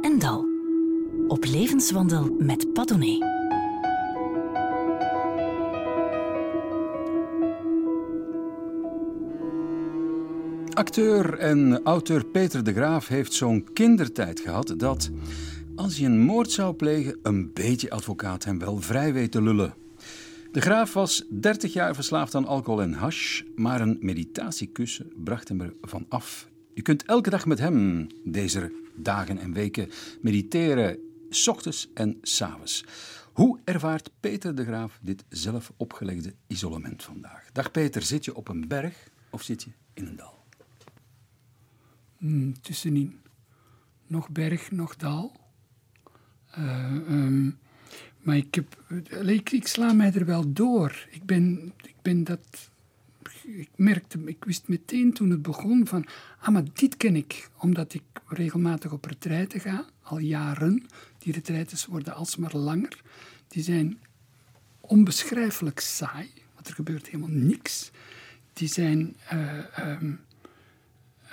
En Dal. Op levenswandel met Padone. Acteur en auteur Peter de Graaf heeft zo'n kindertijd gehad dat, als hij een moord zou plegen, een beetje advocaat hem wel vrij weet te lullen. De Graaf was 30 jaar verslaafd aan alcohol en hash, maar een meditatiekussen bracht hem ervan af. Je kunt elke dag met hem deze dagen en weken mediteren, s ochtends en s avonds. Hoe ervaart Peter de Graaf dit zelf opgelegde isolement vandaag? Dag Peter, zit je op een berg of zit je in een dal? Mm, tussenin. Nog berg, nog dal. Uh, um, maar ik, heb, ik, ik, sla mij er wel door. Ik ben, ik ben dat. Ik merkte, ik wist meteen toen het begon van. Ah, maar dit ken ik. Omdat ik regelmatig op retraite ga, al jaren. Die retraites worden alsmaar langer. Die zijn onbeschrijfelijk saai, want er gebeurt helemaal niks. Die zijn. Uh, um,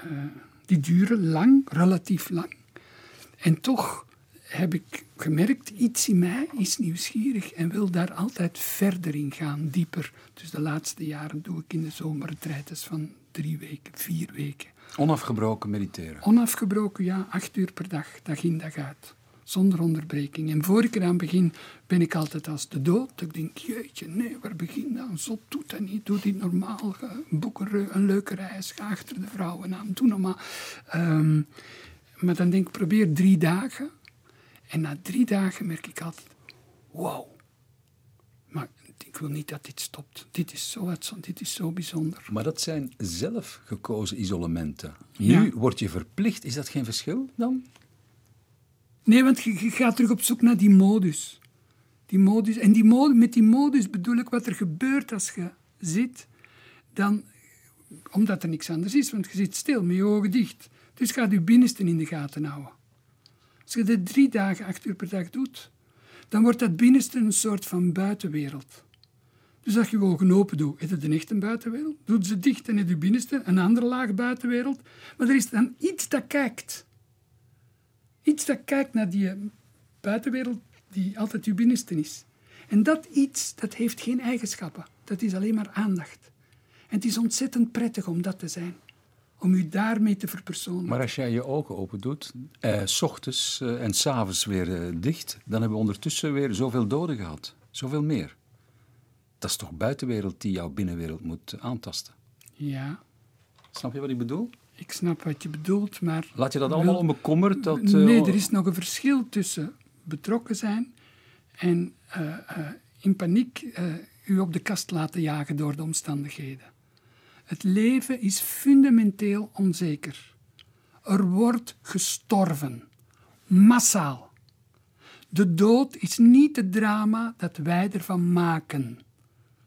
uh, die duren lang, relatief lang. En toch heb ik gemerkt, iets in mij is nieuwsgierig en wil daar altijd verder in gaan, dieper. Dus de laatste jaren doe ik in de zomerretretes van drie weken, vier weken. Onafgebroken mediteren? Onafgebroken, ja. Acht uur per dag, dag in dag uit. Zonder onderbreking. En voor ik eraan begin, ben ik altijd als de dood. Ik denk, jeetje, nee, waar begin dan? Zo doet dat niet. Doe dit normaal. Boek een, een leuke reis. Ga achter de vrouwen aan. Doe normaal. Um, maar dan denk ik, probeer drie dagen. En na drie dagen merk ik altijd, wow. Maar ik wil niet dat dit stopt. Dit is zo, dit is zo bijzonder. Maar dat zijn zelf gekozen isolementen. Nu word je verplicht. Is dat geen verschil dan? Nee, want je, je, gaat terug op zoek naar die modus. Die modus. En die modus, met die modus bedoel ik wat er gebeurt als je zit. Dan, omdat er niks anders is, want je zit stil met je ogen dicht. Dus gaat je binnenste in de gaten houden. Als je dit drie dagen, acht uur per dag doet, dan wordt dat binnenste een soort van buitenwereld. Dus als je je ogen open doet, is het een echte buitenwereld. Doet ze dicht en is je binnenste een andere laag buitenwereld. Maar er is dan iets dat kijkt. Iets dat kijkt naar die buitenwereld die altijd je binnenste is. En dat iets, dat heeft geen eigenschappen. Dat is alleen maar aandacht. En het is ontzettend prettig om dat te zijn. Om u daarmee te verpersonen. Maar als jij je ogen open doet, eh, s ochtends eh, en s'avonds weer eh, dicht, dan hebben we ondertussen weer zoveel doden gehad. Zoveel meer. Dat is toch buitenwereld die jouw binnenwereld moet aantasten? Ja. Snap je wat ik bedoel? Ik snap wat je bedoelt, maar... Laat je dat allemaal onbekommerd? Dat, uh, nee, er is nog een verschil tussen betrokken zijn en uh, uh, in paniek u op de kast laten jagen door de omstandigheden. Het leven is fundamenteel onzeker. Er wordt gestorven. Massaal. De dood is niet het drama dat wij ervan maken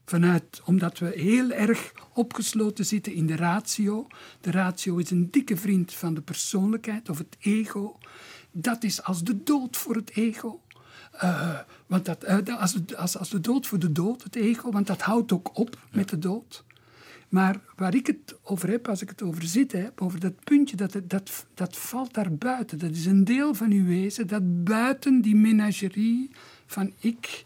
vanuit, omdat we heel erg opgesloten zitten in de ratio. De ratio is een dikke vriend van de persoonlijkheid of het ego. Dat is als de dood voor het ego. Uh, want dat, uh, als, als, als de dood voor de dood, het ego, want dat houdt ook op met de dood. Maar waar ik het over heb, als ik het over zitten heb, over dat puntje, dat, dat, dat valt daar buiten. Dat is een deel van uw wezen dat buiten die menagerie van ik,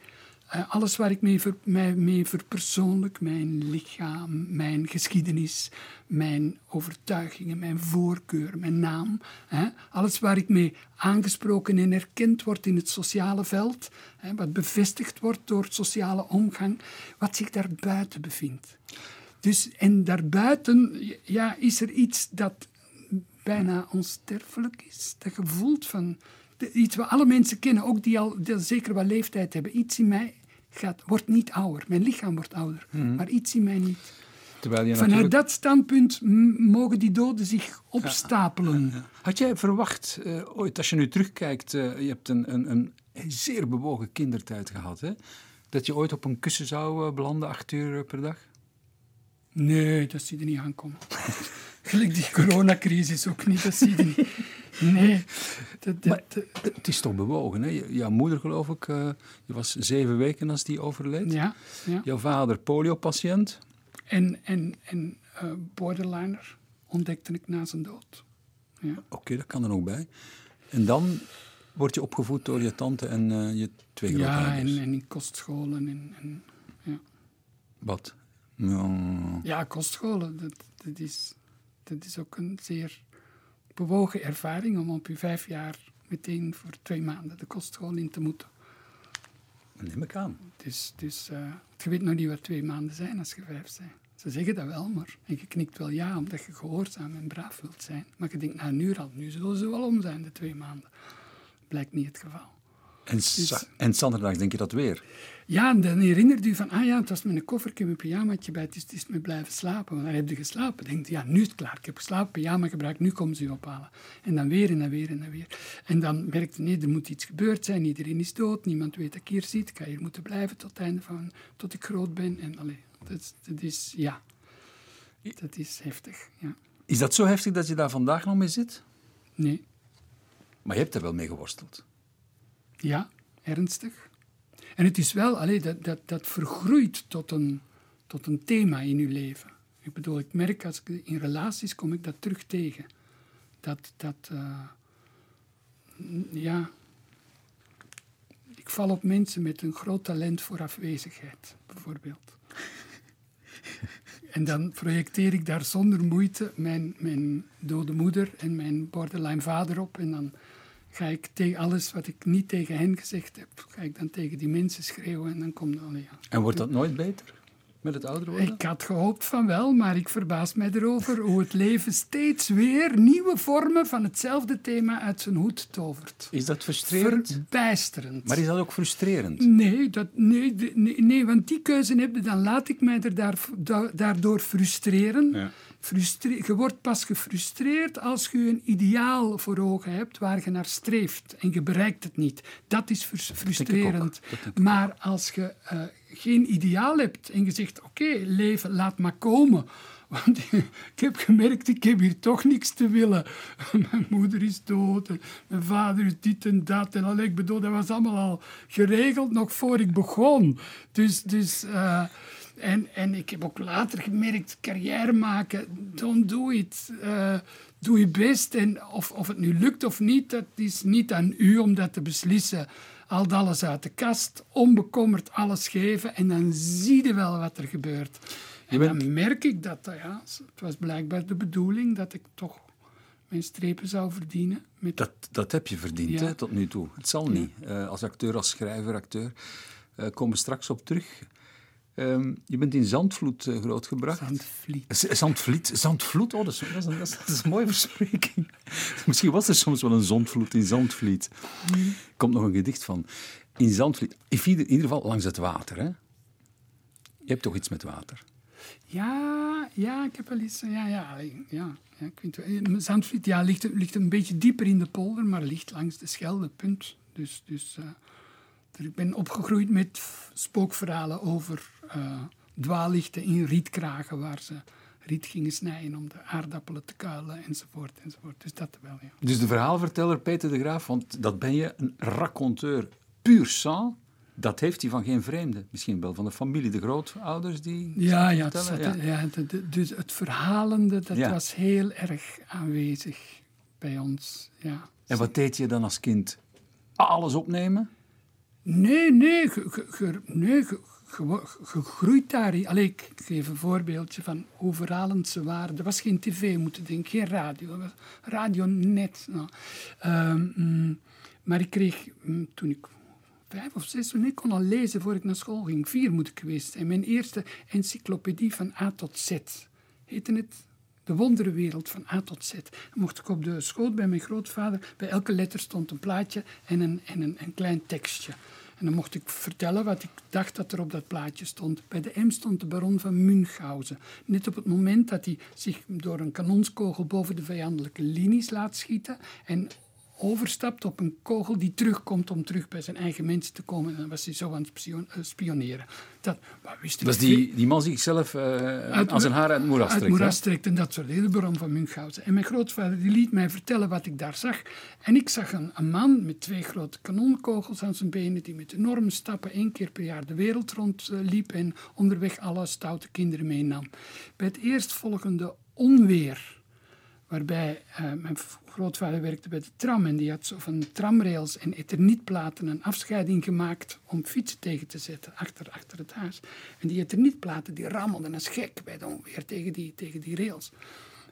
uh, alles waar ik mee, ver, mij mee verpersoonlijk, mijn lichaam, mijn geschiedenis, mijn overtuigingen, mijn voorkeur, mijn naam, hè, alles waar ik mee aangesproken en erkend word in het sociale veld, hè, wat bevestigd wordt door sociale omgang, wat zich daar buiten bevindt. Dus, en daarbuiten ja, is er iets dat bijna onsterfelijk is. Dat gevoel van iets wat alle mensen kennen, ook die al die zeker wat leeftijd hebben. Iets in mij gaat, wordt niet ouder. Mijn lichaam wordt ouder, mm. maar iets in mij niet. Terwijl je Vanuit natuurlijk... dat standpunt mogen die doden zich opstapelen. Had jij verwacht, uh, ooit, als je nu terugkijkt, uh, je hebt een, een, een, zeer bewogen kindertijd gehad, hè? dat je ooit op een kussen zou uh, belanden, acht uur per dag? Nee, dat zie je niet aankomen. Gelijk die coronacrisis ook niet, dat zie je niet. Nee. Dat, dat, maar, het is toch bewogen, hè? Jouw moeder, geloof ik, uh, je was zeven weken als die overleed. Ja. ja. Jouw vader, poliopatiënt. En, en, en uh, borderliner ontdekte ik na zijn dood. Ja. Oké, okay, dat kan er nog bij. En dan word je opgevoed door je tante en uh, je twee grootouders? Ja, en, en, in kostscholen. En, en ja. Wat? Ja, ja kostscholen. Dat, dat, is, dat is ook een zeer bewogen ervaring om op je vijf jaar meteen voor twee maanden de kostschool in te moeten. Dat neem ik aan. Dus, dus uh, je weet nog niet wat twee maanden zijn als je vijf bent. Ze zeggen dat wel, maar en je knikt wel ja, omdat je gehoorzaam en braaf wilt zijn. Maar je denkt, nou, nu al, nu zullen ze wel om zijn, de twee maanden. Blijkt niet het geval. En, dus, en denk je dat weer? Ja, en dan herinnert u van, ah ja, het was mijn koffer, ik heb mijn pyjamaatje bij, het is, het is me blijven slapen. Want dan heb je geslapen. Denk je, ja, nu is het klaar, ik heb geslapen, pyjama gebruikt, nu komen ze u ophalen. En dan weer en dan weer en dan weer. En dan merkte nee, er moet iets gebeurd zijn, iedereen is dood, niemand weet dat ik hier zit, ik ga hier moeten blijven tot het einde van, tot ik groot ben. En allee, dat, dat is, ja, dat is heftig, ja. Is dat zo heftig dat je daar vandaag nog mee zit? Nee. Maar je hebt er wel mee geworsteld? Ja, ernstig. En het is wel, allee, dat, dat, dat vergroeit tot een, tot een thema in je leven. Ik bedoel, ik merk als ik in relaties kom ik dat terug tegen. Dat, dat uh, ja, ik val op mensen met een groot talent voor afwezigheid, bijvoorbeeld. En dan projecteer ik daar zonder moeite mijn, mijn dode moeder en mijn borderline vader op. En dan ik tegen alles wat ik niet tegen hen gezegd heb, ga ik dan tegen die mensen schreeuwen en dan komt het ja. En wordt dat nooit beter? Met het ouder worden? Ik had gehoopt van wel, maar ik verbaas mij erover hoe het leven steeds weer nieuwe vormen van hetzelfde thema uit zijn hoed tovert. Is dat frustrerend? Verbijsterend. Maar is dat ook frustrerend? Nee, dat, nee, nee, nee want die keuze heb je, dan laat ik mij er daar, daardoor frustreren. Ja je wordt pas gefrustreerd als je een ideaal voor ogen hebt waar je naar streeft en je bereikt het niet. Dat is frustrerend. maar als je uh, geen ideaal hebt en je zegt: Oké, leven, laat maar komen. Want ik heb gemerkt, ik heb hier toch niks te willen. Mijn moeder is dood, en mijn vader is dit en dat. En al, ik bedoel, dat was allemaal al geregeld nog voor ik begon. Dus, dus uh, en, en ik heb ook later gemerkt, carrière maken, don't do it. Uh, doe je best. En of, of het nu lukt of niet, dat is niet aan u om dat te beslissen. Al alles uit de kast, onbekommerd alles geven en dan zie je wel wat er gebeurt. En dan merk ik dat, eh, ja, het was blijkbaar de bedoeling dat ik toch mijn strepen zou verdienen. Met... Dat, dat heb je verdiend hè, tot nu toe. Het zal niet. Uh, als acteur, als schrijver, acteur. Uh, komen we straks op terug. Um, je bent in Zandvloed uh, grootgebracht. Zandvliet. Zandvliet. Zandvloed, oh, dat is, dat, is, dat, is, een mooie verspreking. Misschien was er soms wel een zondvloed in Zandvliet. Mm. Komt nog een gedicht van. In Zandvliet, in ieder geval langs het water. Hè? Je hebt toch iets met water? Ja, ja, ik heb wel iets. Ja, ja, ja, ja ik eh, Zandvliet ja, ligt, ligt een beetje dieper in de polder, maar ligt langs de Schelde, punt. Dus, dus uh, ik ben opgegroeid met spookverhalen over uh, dwaallichten in rietkragen waar ze riet gingen snijden om de aardappelen te kuilen enzovoort. enzovoort. Dus dat wel, ja. Dus de verhaalverteller Peter de Graaf, want dat ben je, een raconteur puur sang, dat heeft hij van geen vreemde. Misschien wel van de familie, de grootouders die. Ja, ja, het, ja. ja dus het verhalende, dat was heel erg aanwezig bij ons. Ja. En wat deed je dan als kind? Alles opnemen? Nee, nee, nee gegroeid daar. Allee, ik geef een voorbeeldje van hoe verhalend ze waren. Er was geen tv, moeten denken, geen radio. Radio net. Nou. Ehm, mm, maar ik kreeg, mm, toen ik vijf of zes, toen ik kon al lezen voor ik naar school ging. Vier moet ik geweest zijn. Mijn eerste encyclopedie van A tot Z. Heette het de wonderenwereld van A tot Z. Mocht ik op de schoot bij mijn grootvader. Bij elke letter stond een plaatje en een, en een, een klein tekstje. En dan mocht ik vertellen wat ik dacht dat er op dat plaatje stond. Bij de M stond de baron van Münchhausen. Net op het moment dat hij zich door een kanonskogel boven de vijandelijke linies laat schieten en overstapt op een kogel die terugkomt om terug bij zijn eigen mensen te komen. En dan was hij zo aan het eh, spioneren. Dat, wist dat is die, die man zichzelf uh, aan zijn haar uit het moeras trekt. Uit het moeras trekt en dat soort hele bron van Münchhausen. En mijn grootvader die liet mij vertellen wat ik daar zag. En ik zag een, een man met twee grote kanonkogels aan zijn benen, die met enorme stappen één keer per jaar de wereld rondliep uh, en onderweg alle stoute kinderen meenam. Bij het eerstvolgende onweer Waarbij eh, mijn grootvader werkte bij de tram en die had zo van tramrails en ethernietplaten een afscheiding gemaakt om fietsen tegen te zetten achter, achter het huis. En die ethernietplaten die rammelden als gek bij de onweer tegen die, tegen die rails.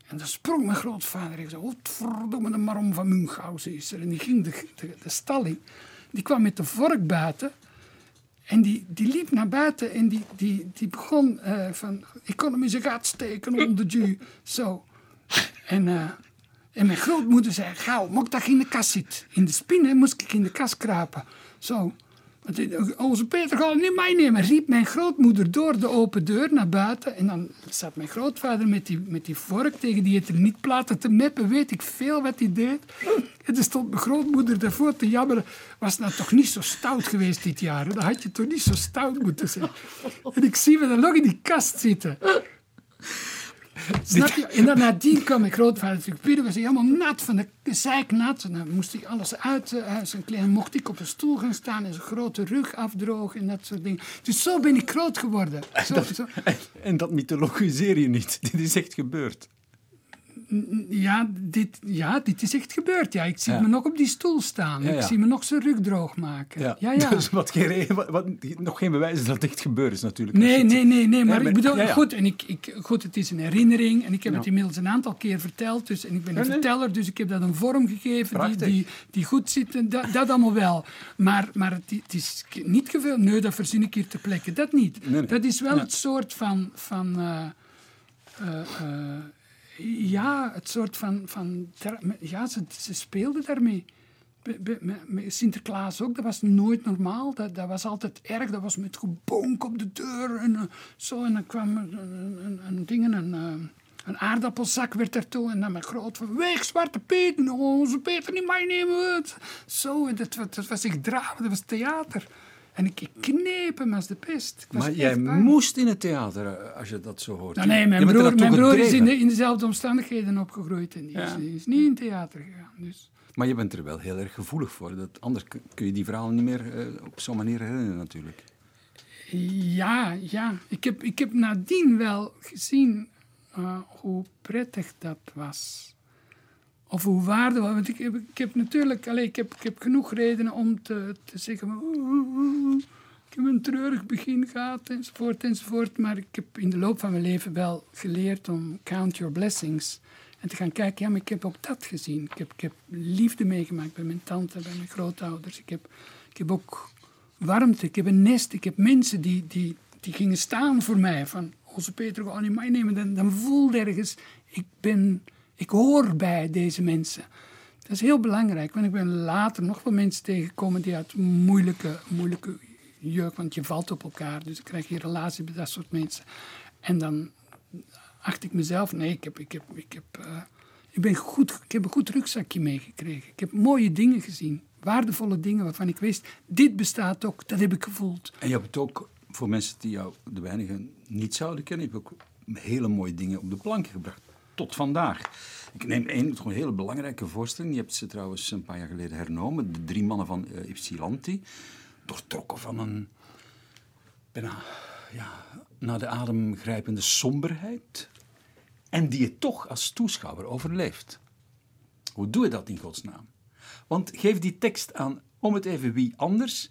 En dan sprong mijn grootvader en zei, oh, verdomme, de marom van Münchhausen is er. En die ging de, de, de stalling, die kwam met de vork buiten en die, die liep naar buiten en die, die, die begon uh, van, ik kon hem in zijn gat steken onder de Zo. En, uh, en mijn grootmoeder zei, gauw, ik dat in de kast zitten. In de spinnen moest ik in de kast krapen. Zo. Onze Peter gaat het niet meenemen, riep mijn grootmoeder door de open deur naar buiten. En dan zat mijn grootvader met die, met die vork tegen die ethernietplaten te meppen. Weet ik veel wat hij deed. En dan stond mijn grootmoeder daarvoor te jammeren. Was nou toch niet zo stout geweest dit jaar? Dan had je toch niet zo stout moeten zijn. En ik zie me dan nog in die kast zitten. Snap je? En dan nadien kwam mijn grootvader natuurlijk binnen, was hij helemaal nat van de zeiknat. En dan moest hij alles uit uh, zijn kleren. mocht ik op een stoel gaan staan en zijn grote rug afdrogen en dat soort dingen. Dus zo ben ik groot geworden. Zo, dat, zo. En dat mythologiseer je niet. Dit is echt gebeurd. Ja dit, ja, dit is echt gebeurd. Ja, ik zie ja. me nog op die stoel staan. Ja, ja. Ik zie me nog zijn rug droog maken. Ja. Ja, ja. Dus wat geen, wat, wat, nog geen bewijs dat het echt gebeurd is natuurlijk. Nee, nee, nee, nee. Maar, ik bedoel, Goed, en ik, ik, goed, het is een herinnering. En ik heb het inmiddels een aantal keer verteld. Dus, en ik ben een verteller, dus ik heb dat een vorm gegeven die, die, die, goed zit. Dat, dat allemaal wel. Maar, maar het, het is niet gevuld. Nee, dat verzin ik hier ter plekke. Dat niet. Nee, nee. Dat is wel het soort van... van uh, uh, uh, ja, het soort van. van ja, ze, speelden daarmee. Sinterklaas ook, dat was nooit normaal. Dat, dat was altijd erg. Dat was met gebonk op de deur en uh, zo. En dan kwam een, een, een een, een aardappelzak werd ertoe. En dan met groot van, weg Zwarte Piet, onze Peter niet meenemen. Zo, dat, dat was echt drama, dat was theater. En ik, ik kneep hem als de pest. Maar jij moest in het theater, eh, als je dat zo hoort. Nou, nee, mijn broer, mijn broer is in, de, in, dezelfde omstandigheden opgegroeid. En die, ja. is, is, niet in theater gegaan. Dus. Maar je bent er wel heel erg gevoelig voor. Dat, anders kun je die verhalen niet meer uh, op zo'n manier herinneren natuurlijk. Ja, ja. Ik heb, ik heb nadien wel gezien uh, hoe prettig dat was. Of hoe waardevol. Want ik heb, ik heb natuurlijk allez, ik heb, ik heb genoeg redenen om te, te zeggen. ik heb een treurig begin gehad, enzovoort, enzovoort. Maar ik heb in de loop van mijn leven wel geleerd om count your blessings. En te gaan kijken, ja, maar ik heb ook dat gezien. Ik heb, ik heb liefde meegemaakt bij mijn tante, bij mijn grootouders. Ik heb, ik heb ook warmte, ik heb een nest. Ik heb mensen die, die, die gingen staan voor mij. Van, onze Peter, ga niet meenemen. Dan, dan voelde ergens, ik ben ik hoor bij deze mensen. Dat is heel belangrijk, want ik ben later nog wel mensen tegengekomen die uit moeilijke, moeilijke jeugd, want je valt op elkaar, dus dan krijg je relatie met dat soort mensen. En dan acht ik mezelf, nee, ik heb, ik heb, ik heb, uh, ik ben goed, ik heb een goed rugzakje meegekregen. Ik heb mooie dingen gezien, waardevolle dingen waarvan ik wist, dit bestaat ook, dat heb ik gevoeld. En je hebt ook, voor mensen die jou, de weinigen, niet zouden kennen, je hebt ook hele mooie dingen op de plank gebracht tot vandaag. Ik neem één gewoon hele belangrijke voorstelling. Je hebt ze trouwens een paar jaar geleden hernomen. De drie mannen van uh, Ypsilanti. Doortrokken van een bijna ja, naar de adem grijpende somberheid. En die je toch als toeschouwer overleeft. Hoe doe je dat in godsnaam? Want geef die tekst aan om het even wie anders.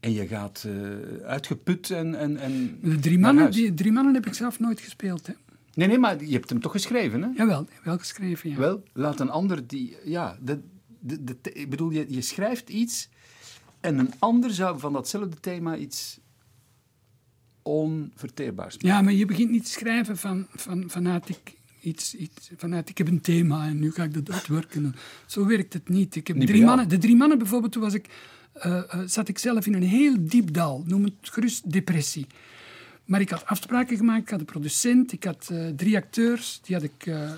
En je gaat uh, uitgeput en, en, en. De drie mannen, die, drie mannen heb ik zelf nooit gespeeld. Hè? Nee, nee, maar je hebt hem toch geschreven, hè? Jawel, wel geschreven, ja. Wel, laat een ander die... Ja, de, de, de, ik bedoel, je, je schrijft iets en een ander zou van datzelfde thema iets onverteerbaars maken. Ja, maar je begint niet te schrijven van, van, vanuit ik iets, iets, vanuit ik heb een thema en nu ga ik dat uitwerken. Zo werkt het niet. Ik heb niet drie mannen, de drie mannen bijvoorbeeld, toen was ik, uh, uh, zat ik zelf in een heel diep dal, noem het gerust depressie. Maar ik had afspraken gemaakt, ik had een producent, ik had uh, drie acteurs, die had ik uh,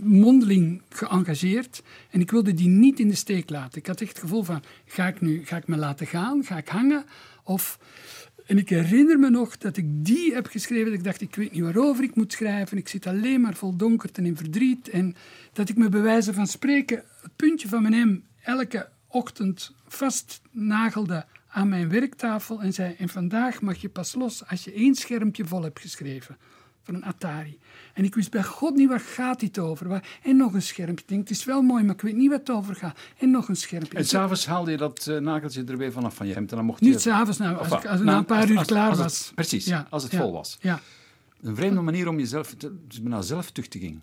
mondeling geëngageerd. En ik wilde die niet in de steek laten. Ik had echt het gevoel van, ga ik nu ga ik me laten gaan, ga ik hangen? Of... En ik herinner me nog dat ik die heb geschreven. Dat ik dacht, ik weet niet waarover ik moet schrijven. Ik zit alleen maar vol donkerte en in verdriet. En dat ik me bij wijze van spreken het puntje van mijn M elke ochtend vast nagelde aan mijn werktafel en zei: En vandaag mag je pas los als je één schermpje vol hebt geschreven. voor een Atari. En ik wist bij God niet waar gaat dit over. Waar- En nog een schermpje. Ik denk, het is wel mooi, maar ik weet niet wat het over gaat. En nog een schermpje. En s'avonds haalde je dat eh, nageltje er weer vanaf van je hemd en dan mocht je... Niet s'avonds, nou, als, ik, als het na- een paar als- uur als- klaar het- was. precies, als het ja, vol was. Ja. Een vreemde manier om jezelf... te- is bijna zelftuchtiging.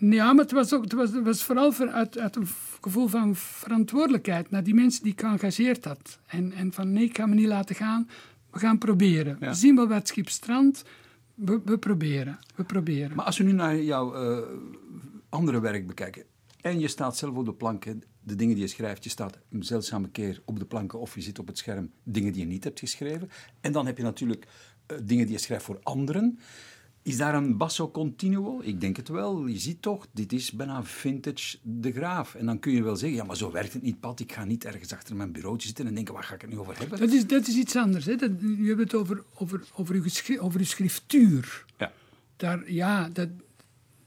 Ja, maar het was, ook, het was, het was vooral voor- uit, uit een gevoel van verantwoordelijkheid naar die mensen die ik geëngageerd had. En, en van nee, ik ga me niet laten gaan, we gaan proberen. Ja. We zien wel wat schip strandt, we, we proberen. We proberen. Maar als we nu naar jouw eh, andere werk bekijken... en je staat zelf op de planken, de dingen die je schrijft... je staat een zeldzame keer op de planken of je zit op het scherm... dingen die je niet hebt geschreven. En dan heb je natuurlijk eh, dingen die je schrijft voor anderen... Is daar een basso continuo? Ik denk het wel. Je ziet toch, dit is bijna vintage de graaf. En dan kun je wel zeggen, ja, maar zo werkt het niet, Pat. Ik ga niet ergens achter mijn bureautje zitten en denken, waar ga ik het nu over hebben? Dat is, dat is iets anders. Hè? Dat, je hebt het over, over, over, uw, geschri- over uw schriftuur. Ja. Daar, ja, dat,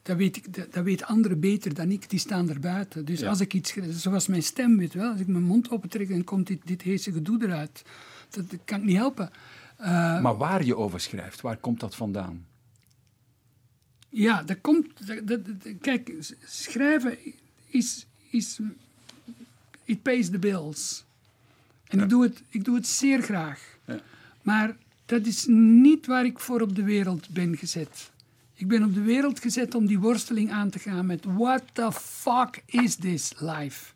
dat, weet ik, dat, dat weten anderen beter dan ik. Die staan er buiten. Dus Ja. als ik iets zoals mijn stem, weet wel. Als ik mijn mond opentrek, dan komt dit, dit heese gedoe eruit. Dat, dat kan ik niet helpen. Eh, Maar waar je over schrijft, waar komt dat vandaan? Ja, dat komt. dat- kijk, schrijven is, is. It pays the bills. En ik, doe het, ik doe het zeer graag. Ja. Maar dat is niet waar ik voor op de wereld ben gezet. Ik ben op de wereld gezet om die worsteling aan te gaan met what the fuck is this life?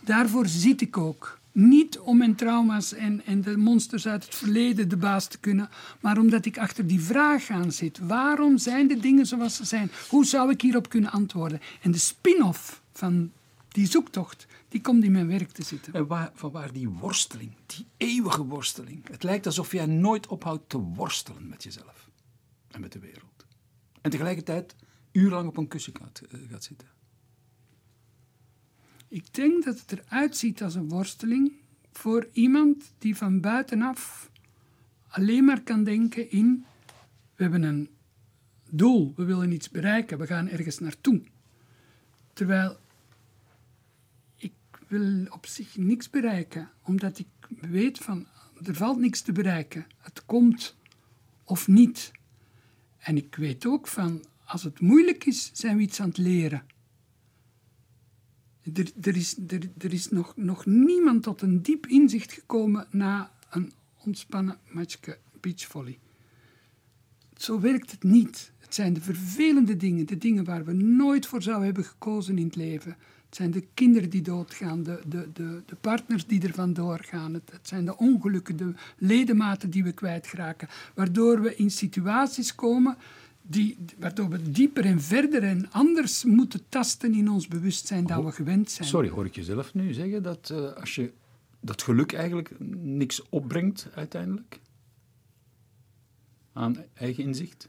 Daarvoor zit ik ook. Niet om mijn trauma's en, en de monsters uit het verleden de baas te kunnen, maar omdat ik achter die vraag aan zit. Waarom zijn de dingen zoals ze zijn? Hoe zou ik hierop kunnen antwoorden? En de spin-off van die zoektocht, die komt in mijn werk te zitten. En waar, van waar die worsteling, die eeuwige worsteling. Het lijkt alsof jij nooit ophoudt te worstelen met jezelf en met de wereld. En tegelijkertijd urenlang op een kussen gaat, eh, gaat zitten. Ik denk dat het eruit ziet als een worsteling voor iemand die van buitenaf alleen maar kan denken in: we hebben een doel, we willen iets bereiken, we gaan ergens naartoe. Terwijl ik wil op zich niks bereiken, omdat ik weet van er valt niks te bereiken. Het komt of niet. En ik weet ook van als het moeilijk is, zijn we iets aan het leren. Er, er is, er, is nog, nog niemand tot een diep inzicht gekomen na een ontspannen matchje beachvolley. Zo werkt het niet. Het zijn de vervelende dingen, de dingen waar we nooit voor zouden hebben gekozen in het leven. Het zijn de kinderen die doodgaan, de, de, de, de partners die er vandoor gaan. Het, het zijn de ongelukken, de ledematen die we kwijtraken. Waardoor we in situaties komen die, waardoor we dieper en verder en anders moeten tasten in ons bewustzijn dan we gewend zijn. Sorry, hoor ik jezelf nu zeggen dat eh, als je dat geluk eigenlijk niks opbrengt uiteindelijk? Aan eigen inzicht?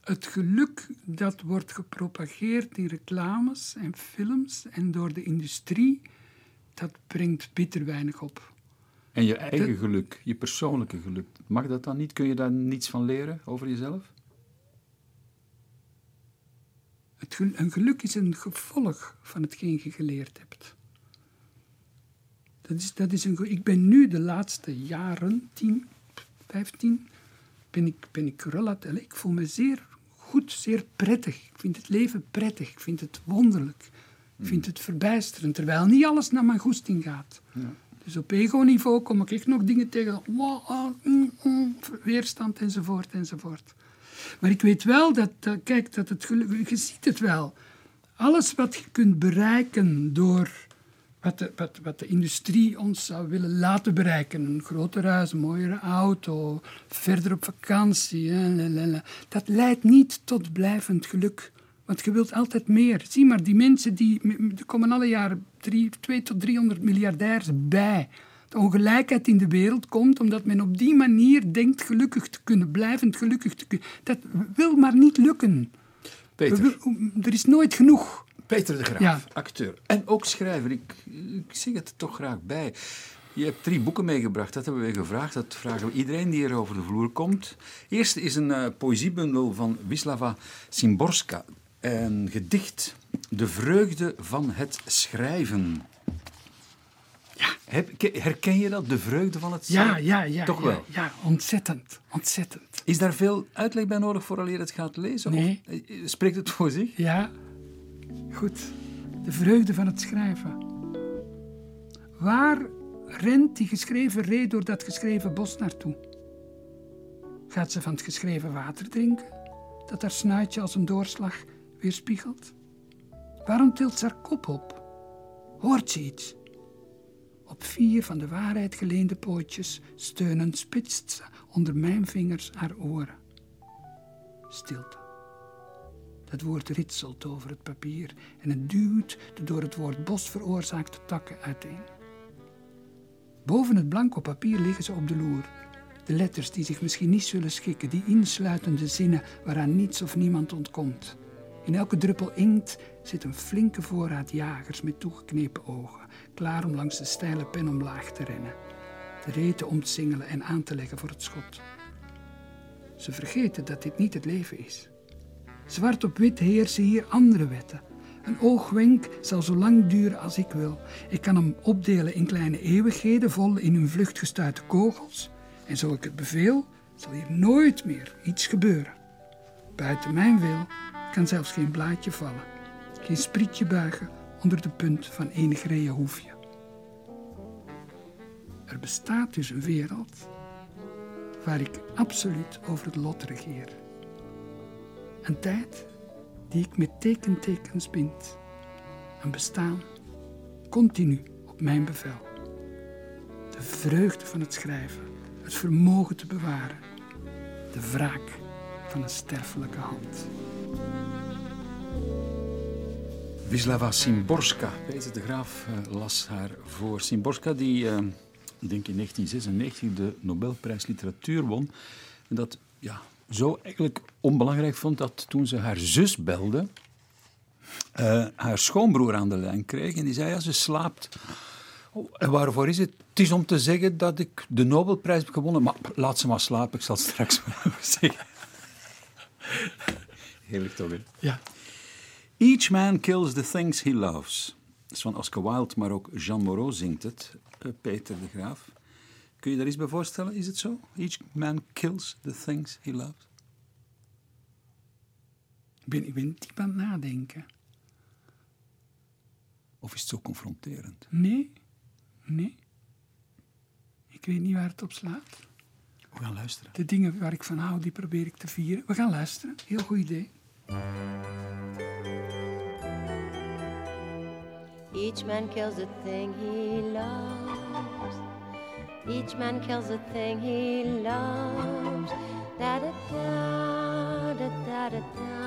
Het geluk dat wordt gepropageerd in reclames en films en door de industrie, dat brengt bitter weinig op. En je eigen geluk, je persoonlijke geluk, mag dat dan niet? Kun je daar niets van leren over jezelf? Het gel- een geluk is een gevolg van hetgeen je geleerd hebt. Dat is, dat is een, ik ben nu de laatste jaren, 10, 15, ben ik, ben ik relatief. Ik voel me zeer goed, zeer prettig. Ik vind het leven prettig. Ik vind het wonderlijk. Ik vind het verbijsterend, terwijl niet alles naar mijn goesting gaat. Dus op ego-niveau kom ik echt nog dingen tegen. weerstand enzovoort enzovoort. Maar ik weet wel dat, dat- kijk, dat het geluk, je ziet het wel. Alles wat je kunt bereiken door wat de, wat, wat de industrie ons zou willen laten bereiken. Een groter huis, een mooiere auto, verder op vakantie. Dat leidt niet tot blijvend geluk. Want je wilt altijd meer. Zie maar, die mensen die, er komen alle jaren 2 tot 300 miljardairs bij. De ongelijkheid in de wereld komt omdat men op die manier denkt gelukkig te kunnen, blijvend gelukkig te kunnen. Dat wil maar niet lukken. Peter, wil- er is nooit genoeg. Peter de Graaf, Ja. acteur en ook schrijver. Ik, ik zeg het er toch graag bij. Je hebt drie boeken meegebracht, dat hebben we gevraagd. Dat vragen we iedereen die er over de vloer komt. Eerst is een eh, poëziebundel van Wisława Szymborska. Een gedicht, De vreugde van het schrijven. Ja, herken je dat, de vreugde van het Ja, ja, ja. Toch ja, wel? Ja, ontzettend. Ontzettend. Is daar veel uitleg bij nodig voor je het gaat lezen? Nee. Of eh, spreekt het voor zich? Ja, goed. De vreugde van het schrijven. Waar rent die geschreven ree door dat geschreven bos naartoe? Gaat ze van het geschreven water drinken, dat haar snuitje als een doorslag weerspiegelt? Waarom tilt ze haar kop op? Hoort ze iets? Op vier van de waarheid geleende pootjes steunend spitst ze onder mijn vingers haar oren. Stilte. Dat woord ritselt over het papier en het duwt de door het woord bos veroorzaakte takken uiteen. Boven het blanco papier liggen ze op de loer. De letters die zich misschien niet zullen schikken, die insluitende zinnen waaraan niets of niemand ontkomt. In elke druppel inkt zit een flinke voorraad jagers met toegeknepen ogen, klaar om langs de steile pen omlaag te rennen, de reten om te singelen en aan te leggen voor het schot. Ze vergeten dat dit niet het leven is. Zwart op wit heersen hier andere wetten. Een oogwenk zal zo lang duren als ik wil. Ik kan hem opdelen in kleine eeuwigheden, vol in hun vlucht gestuite kogels. En zo ik het beveel, zal hier nooit meer iets gebeuren. Buiten mijn wil kan zelfs geen blaadje vallen, geen sprietje buigen onder de punt van enig reeën hoefje. Er bestaat dus een wereld waar ik absoluut over het lot regeer. Een tijd die ik met tekentekens bind. Een bestaan continu op mijn bevel. De vreugde van het schrijven, het vermogen te bewaren. De wraak van een sterfelijke hand. Wisława Szymborska. Peter de Graaf eh, las haar voor. Szymborska die, eh, ik denk in 1996, de Nobelprijs Literatuur won. En dat ja, zo eigenlijk onbelangrijk vond dat toen ze haar zus belde, eh, haar schoonbroer aan de lijn kreeg. En die zei, ja, ze slaapt. Oh, en waarvoor is het? Het is om te zeggen dat ik de Nobelprijs heb gewonnen. Maar laat ze maar slapen, ik zal het straks maar zeggen. Heerlijk toch, hè? Ja. Each man kills the things he loves. Dat is van Oscar Wilde, maar ook Jean Moreau zingt het. eh, Peter de Graaf. Kun je daar iets bij voorstellen? Is het zo? Each man kills the things he loves. Ik ben, ik ben diep aan het nadenken. Of is het zo confronterend? Nee, nee. Ik weet niet waar het op slaat. We gaan luisteren. De dingen waar ik van hou, die probeer ik te vieren. We gaan luisteren. Heel goed idee. Each man kills the thing he loves. Each man kills the thing he loves. Da da da da da da da.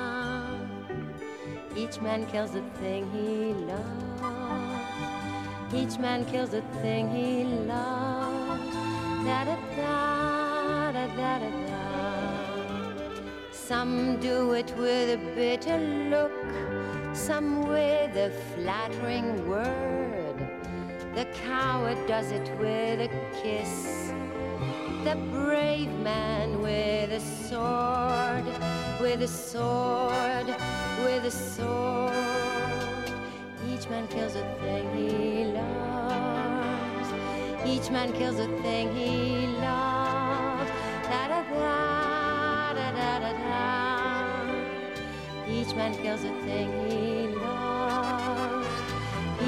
Each man kills the thing he loves. Each man kills the thing he loves. Da da da da da da da. Some do it with a bitter look, some with a flattering word. The coward does it with a kiss. The brave man with a sword, with a sword, with a sword. Each man kills a thing he loves. Each man kills a thing he loves. Each man kills a thing he loves.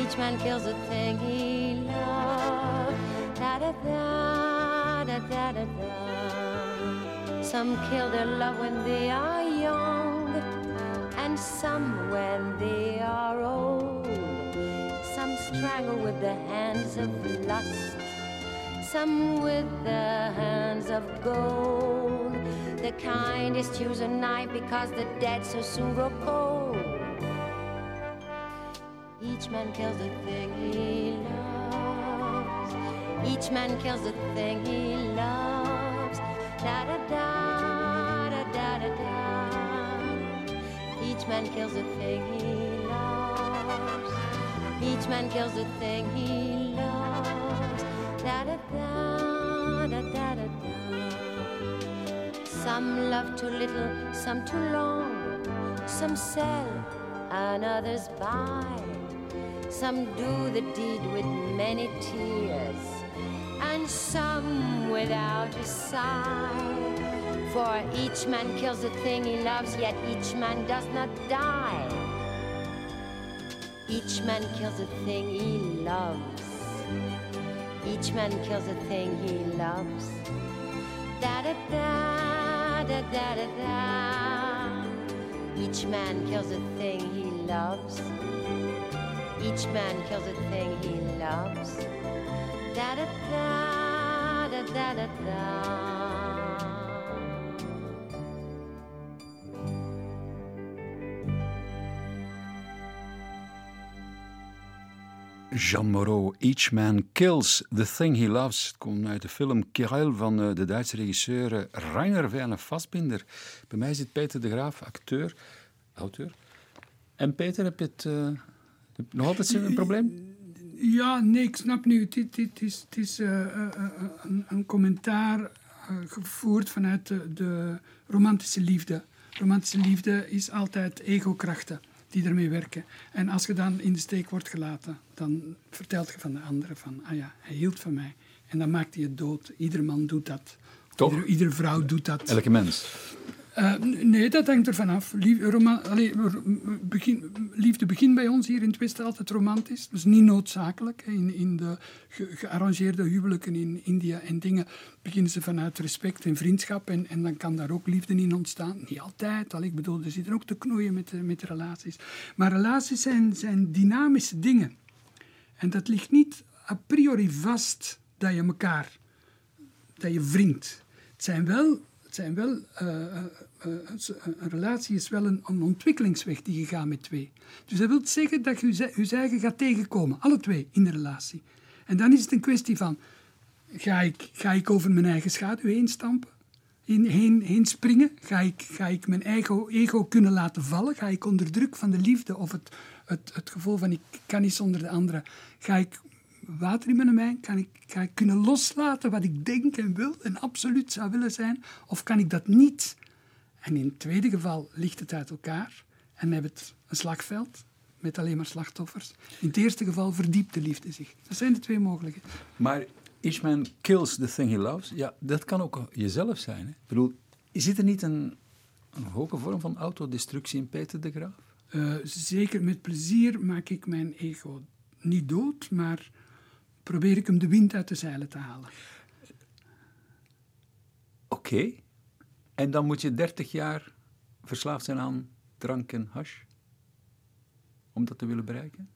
Each man kills a thing he loves. Da da da da da da da. Some kill their love when they are young, and some when they are old. Some strangle with the hands of lust, some with the hands of gold. The kindest use a knife because the dead so soon grow cold. Each man kills the thing he loves. Each man kills the thing he loves. Da da da da da da da. Each man kills the thing he loves. Each man kills the thing he loves. Da da da Some love too little, some too long. Some sell and others buy. Some do the deed with many tears, and some without a sigh. For each man kills the thing he loves, yet each man does not die. Each man kills the thing he loves. Each man kills the thing he loves. Da da da da da da da. Each man kills the thing he loves. Each man kills the thing he loves. Da da da da da da da. Jean Moreau, Each Man Kills the Thing He Loves. Het komt uit de film Kirel van eh, de Duitse regisseur eh, Rainer Werner Fassbinder. Bij mij zit Peter de Graaf, acteur, auteur. En Peter, heb je het, eh, nog altijd een probleem? Ja, nee, ik snap nu. Het is, het is een, commentaar gevoerd vanuit de, de romantische liefde. Romantische liefde is altijd ego-krachten die ermee werken. En als je dan in de steek wordt gelaten, dan vertelt je van de andere van, ah ja, hij hield van mij. En dan maakt hij het dood. Ieder man doet dat. Toch? Ieder, iedere vrouw doet dat. Elke mens. Eh, nee, dat hangt ervan af. Lief, roma- allee, r- begin, liefde begint bij ons hier in het Westen altijd romantisch. Is niet noodzakelijk. In, in de ge- gearrangeerde huwelijken in India en dingen beginnen ze vanuit respect en vriendschap. En, en dan kan daar ook liefde in ontstaan. Niet altijd. Al, ik bedoel, er zitten ook te knoeien met, de- met relaties. Maar relaties zijn, zijn dynamische dingen. En dat ligt niet a priori vast dat je elkaar dat je wringt. Het zijn wel, het zijn wel eh, eh, eh, een relatie is wel een, ontwikkelingsweg die je gaat met twee. Dus dat wil zeggen dat je je eigen gaat tegenkomen, alle twee in de relatie. En dan is het een kwestie van, ga ik, ga ik over mijn eigen schaduw heen stampen? Heen, heen, springen? Ga ik, ga ik mijn eigen ego kunnen laten vallen? Ga ik onder druk van de liefde of het, het, het gevoel van ik kan niet zonder de andere, ga ik water in mijn wijn? Kan ik, ga ik kunnen loslaten wat ik denk en wil en absoluut zou willen zijn? Of kan ik dat niet? En in het tweede geval ligt het uit elkaar en hebben het een slagveld met alleen maar slachtoffers. In het eerste geval verdiept de liefde zich. Dat zijn de twee mogelijkheden. Maar Each Man Kills the Thing He Loves, ja, dat kan ook jezelf zijn. Hè? Ik bedoel, zit er niet een, een hoge vorm van autodestructie in Peter de Graaf? Eh, zeker met plezier maak ik mijn ego niet dood, maar probeer ik hem de wind uit de zeilen te halen. Oké. En dan moet je 30 jaar verslaafd zijn aan drank en hash? Om dat te willen bereiken?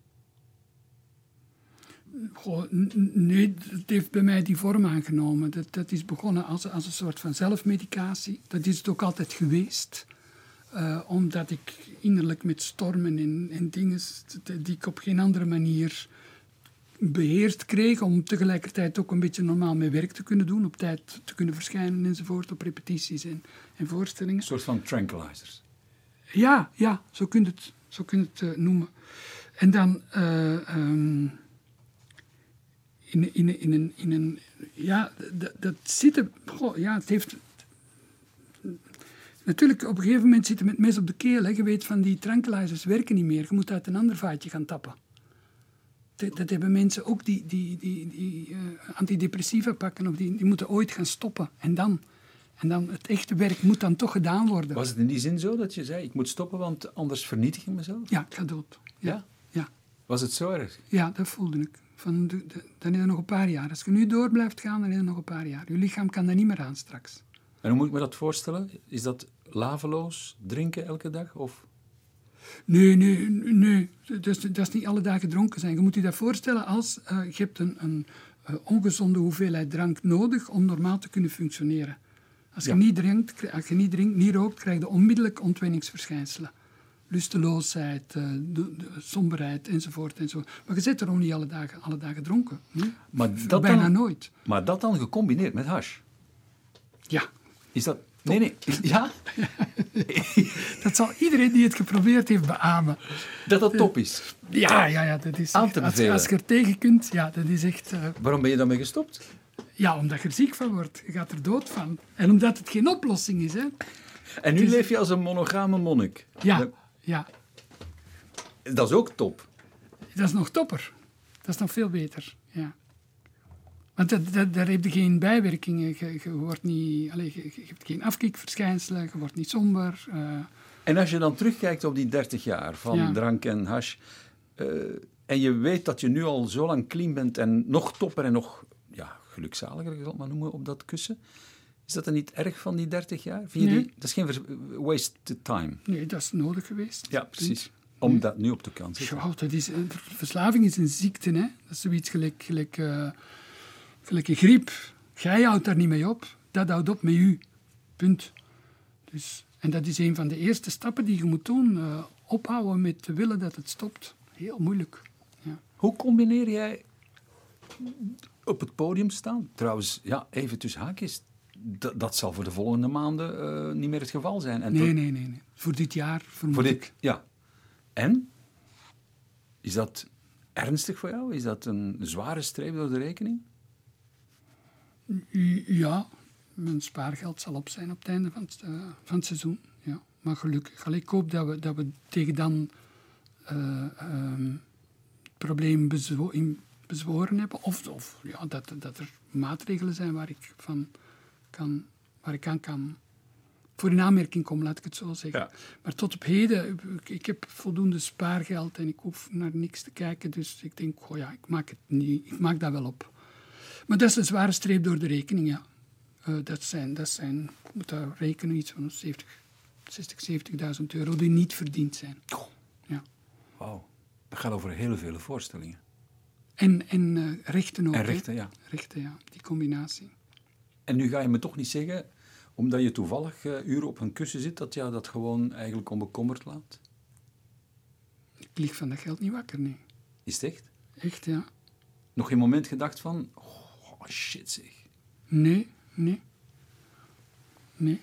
Nee, het heeft bij mij die vorm aangenomen. Dat, dat is begonnen als, als een soort van zelfmedicatie. Dat is het ook altijd geweest. Eh, omdat ik innerlijk met stormen en, en dingen die ik op geen andere manier beheerst kreeg, om tegelijkertijd ook een beetje normaal mijn werk te kunnen doen, op tijd te kunnen verschijnen enzovoort, op repetities en, en voorstellingen. Een soort van tranquilizers. Ja, ja, zo kun je het, zo kun je het eh, noemen. En dan eh, ehm, in, in, in, een, in een. Ja, dat, dat zitten. Goh, ja, het heeft. Natuurlijk, op een gegeven moment zit je met mes op de keel. Hè. Je weet van die tranquilizers werken niet meer. Je moet uit een ander vaatje gaan tappen. Dat, hebben mensen ook die, die, die, die eh, antidepressiva pakken. Of die, die moeten ooit gaan stoppen. En dan, en dan, het echte werk moet dan toch gedaan worden. Was het in die zin zo dat je zei, ik moet stoppen, want anders vernietig ik mezelf? Ja, ik ga dood. Ja. Ja? Ja, Was het zo erg? ja dat voelde ik. Van de, de- dan is er nog een paar jaar. Als je nu door blijft gaan, dan is er nog een paar jaar. Je lichaam kan dat niet meer aan straks. En hoe moet ik me dat voorstellen? Is dat laveloos drinken elke dag? Of? Nee, nee, nee. Dat is, dat is niet alle dagen dronken zijn. Je moet je dat voorstellen als eh, je hebt een, een eh, ongezonde hoeveelheid drank nodig om normaal te kunnen functioneren. Als je, Ja. niet, drinkt, als je niet drinkt, niet rookt, krijg je onmiddellijk ontwenningsverschijnselen. Lusteloosheid, eh, de, de somberheid enzovoort, enzovoort. Maar je zit er ook niet alle dagen, alle dagen dronken. Nee? Maar dat, Bijna dan, nooit. maar dat dan gecombineerd met hash? Ja, Is dat... Nee, nee. ja? dat zal iedereen die het geprobeerd heeft beamen. Dat dat top is. Ja, ja, ja, dat is Aan te als, bevelen. als je er tegen kunt, ja, dat is echt... eh, Waarom ben je daarmee gestopt? Ja, omdat je er ziek van wordt. Je gaat er dood van. En omdat het geen oplossing is, hè. En nu leef je als een monogame monnik. Ja, ja. Dat is ook top. Dat is nog topper. Dat is nog veel beter, ja. Want dat, dat, daar heb je geen bijwerkingen. Je, je wordt niet, allez, je, je hebt geen afkikverschijnselen, je wordt niet somber. eh. En als je dan terugkijkt op die 30 jaar van Ja. drank en hash, eh, en je weet dat je nu al zo lang clean bent en nog topper en nog ja, gelukzaliger, ik zal het maar noemen, op dat kussen. Is dat dan niet erg van die 30 jaar? Vind je Nee. die, dat is geen wasted time. nee, dat is nodig geweest. Ja, precies. Om dat nu op de kant te zetten. Ja, dat is, verslaving is een ziekte. Hè? Dat is zoiets gelijk, gelijk, eh, gelijk een griep. Jij houdt daar niet mee op. Dat houdt op met u. Punt. Dus, en dat is een van de eerste stappen die je moet doen. eh, ophouden met te willen dat het stopt. Heel moeilijk. Ja. Hoe combineer jij op het podium staan? Trouwens, ja, even tussen haakjes. Dat, dat zal voor de volgende maanden eh, niet meer het geval zijn. En Nee, nee, nee, nee. Voor dit jaar vermoed Voor ik. dit, ja. En? Is dat ernstig voor jou? Is dat een zware streep door de rekening? Ja, mijn spaargeld zal op zijn op het einde van het, eh, van het seizoen. Ja. Maar gelukkig. Allee, ik hoop dat we, dat we tegen dan eh, ehm, het probleem bezwo in bezworen hebben. Of, of ja, dat, dat er maatregelen zijn waar ik, van kan, waar ik aan kan voor in aanmerking kom, laat ik het zo zeggen. Ja. Maar tot op heden, ik, ik heb voldoende spaargeld en ik hoef naar niks te kijken. Dus ik denk, oh ja, ik maak, het niet, ik maak dat wel op. Maar dat is een zware streep door de rekening, ja. Eh, dat, zijn, dat zijn, ik moet daar rekenen, iets van 70, 60, 70.000 euro die niet verdiend zijn. Ja. Wauw. Dat gaat over heel vele voorstellingen. En, en eh, rechten ook. En hè. rechten, ja. Rechten, ja. Die combinatie. En nu ga je me toch niet zeggen, omdat je toevallig eh, uren op een kussen zit, dat jou dat gewoon eigenlijk onbekommerd laat? Ik lig van dat geld niet wakker, nee. Is het echt? Echt, ja. Nog geen moment gedacht van, oh shit zeg. Nee, nee. Nee.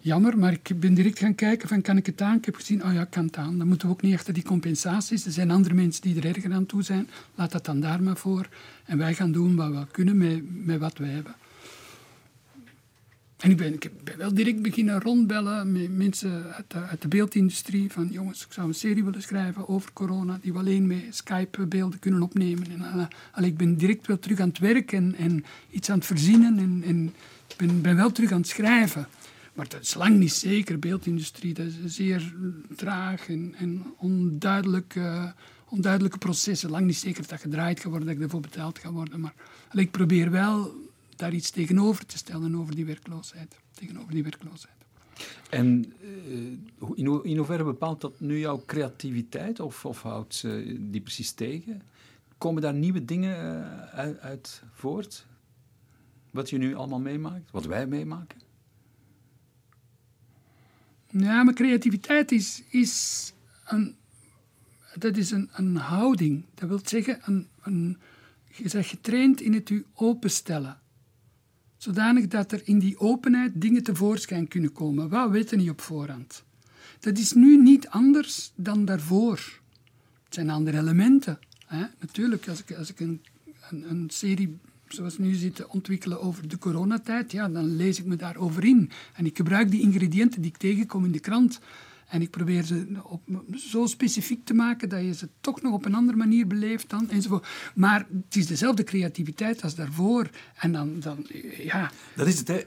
Jammer, maar ik ben direct gaan kijken van kan ik het aan? Ik heb gezien, oh ja, ik kan het aan. Dan moeten we ook niet achter die compensaties. Er zijn andere mensen die er erger aan toe zijn. Laat dat dan daar maar voor. En wij gaan doen wat we kunnen met, met wat we hebben. En ik ben, ik ben wel direct beginnen rondbellen met mensen uit de, beeldindustrie. Van jongens, ik zou een serie willen schrijven over corona. Die we alleen met Skype beelden kunnen opnemen. En, eh, ik ben direct wel terug aan het werk en, en iets aan het verzinnen. En, en ik ben, wel terug aan het schrijven. Maar dat is lang niet zeker. Beeldindustrie, dat is zeer traag en, en onduidelijk, eh, onduidelijke processen. Lang niet zeker dat gedraaid gaat worden, dat ik ervoor betaald ga worden. Maar ik probeer wel daar iets tegenover te stellen over die werkloosheid. Tegenover die werkloosheid. En eh, in, ho- in hoeverre bepaalt dat nu jouw creativiteit of, of houdt ze die precies tegen? Komen daar nieuwe dingen eh, uit, uit voort? Wat je nu allemaal meemaakt? Wat wij meemaken? Ja, maar creativiteit is, is, een, dat is een, een houding. Dat wil zeggen, een, een, je bent getraind in het je openstellen. Zodanig dat er in die openheid dingen tevoorschijn kunnen komen. Wat weten we niet op voorhand. Dat is nu niet anders dan daarvoor. Het zijn andere elementen. Hè? Natuurlijk, als ik, als ik een, een, een serie zoals nu zit te ontwikkelen over de coronatijd, ja, dan lees ik me daarover in. En ik gebruik die ingrediënten die ik tegenkom in de krant. En ik probeer ze op, zo specifiek te maken dat je ze toch nog op een andere manier beleeft dan enzovoort. Maar het is dezelfde creativiteit als daarvoor. En dan, dan ja, Dat is het, hè.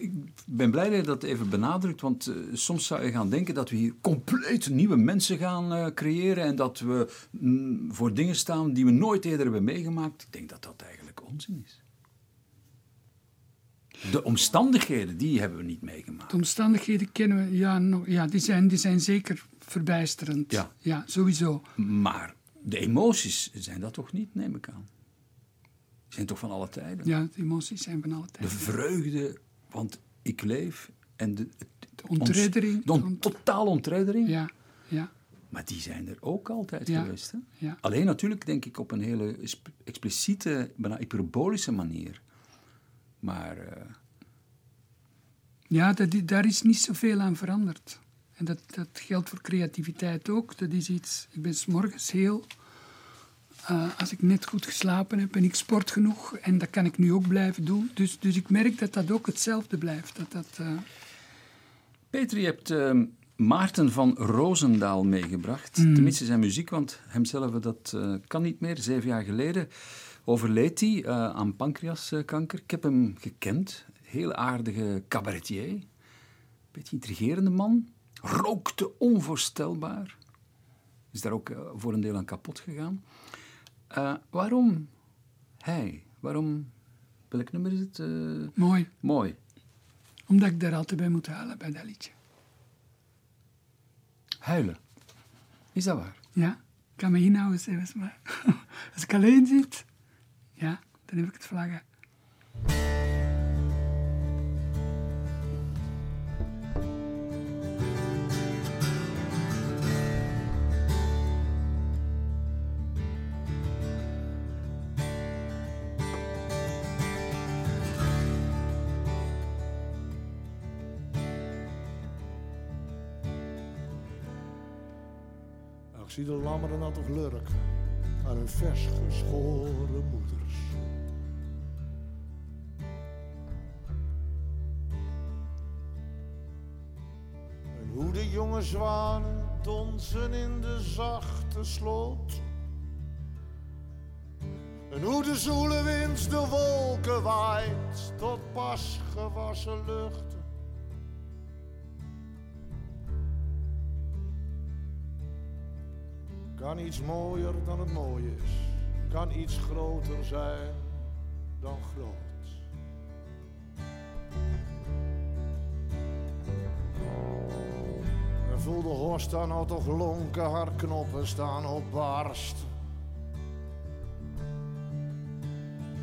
Ik- ben blij dat je dat even benadrukt, want eh, soms zou je gaan denken dat we hier compleet nieuwe mensen gaan eh, creëren en dat we mm, voor dingen staan die we nooit eerder hebben meegemaakt. Ik denk dat dat eigenlijk onzin is. De omstandigheden, die hebben we niet meegemaakt. de omstandigheden kennen we, ja, nog, ja die, zijn, die zijn zeker verbijsterend. Ja. ja sowieso. Maar de emoties zijn dat toch niet, neem ik aan. Die zijn toch van alle tijden. Ja, de emoties zijn van alle De tijden. vreugde, want ik leef en de, De ontreddering. De on- totaal ontreddering. Ja, ja, Maar die zijn er ook altijd Ja. geweest. Hè? ja. Alleen natuurlijk denk ik op een hele exp- expliciete, bijna hyperbolische manier. Maar eh, Ja, dat, daar is niet zoveel aan veranderd. En dat, dat geldt voor creativiteit ook. Dat is iets... Ik ben 's morgens heel... eh, als ik net goed geslapen heb en ik sport genoeg, en dat kan ik nu ook blijven doen. Dus, dus ik merk dat dat ook hetzelfde blijft. Dat dat, eh, Peter, je hebt ehm, Maarten van Roosendaal meegebracht. Tenminste zijn muziek, want hemzelf dat kan niet meer. Zeven jaar geleden overleed hij eh, aan pancreaskanker. Ik heb hem gekend. Heel aardige cabaretier. Beetje intrigerende man. Rookte onvoorstelbaar. Is daar ook eh, voor een deel aan kapot gegaan. Eh, waarom hij? Waarom... Welk nummer is het? Mooi, mooi. omdat ik daar altijd bij moet halen bij dat liedje. Huilen. Is dat waar? Ja, ik kan me inhouden zelfs, maar als ik alleen zit, ja, dan heb ik het vlaggen. Ik zie de lammeren nou toch lurken aan hun vers geschoren moeders. En hoe de jonge zwanen donzen in de zachte sloot. En hoe de zoele wind de wolken waait tot pas gewassen luchten. Kan iets mooier dan het mooie is. Kan iets groter zijn dan groot. En voel de horst dan al toch lonken, haar knoppen staan op barst.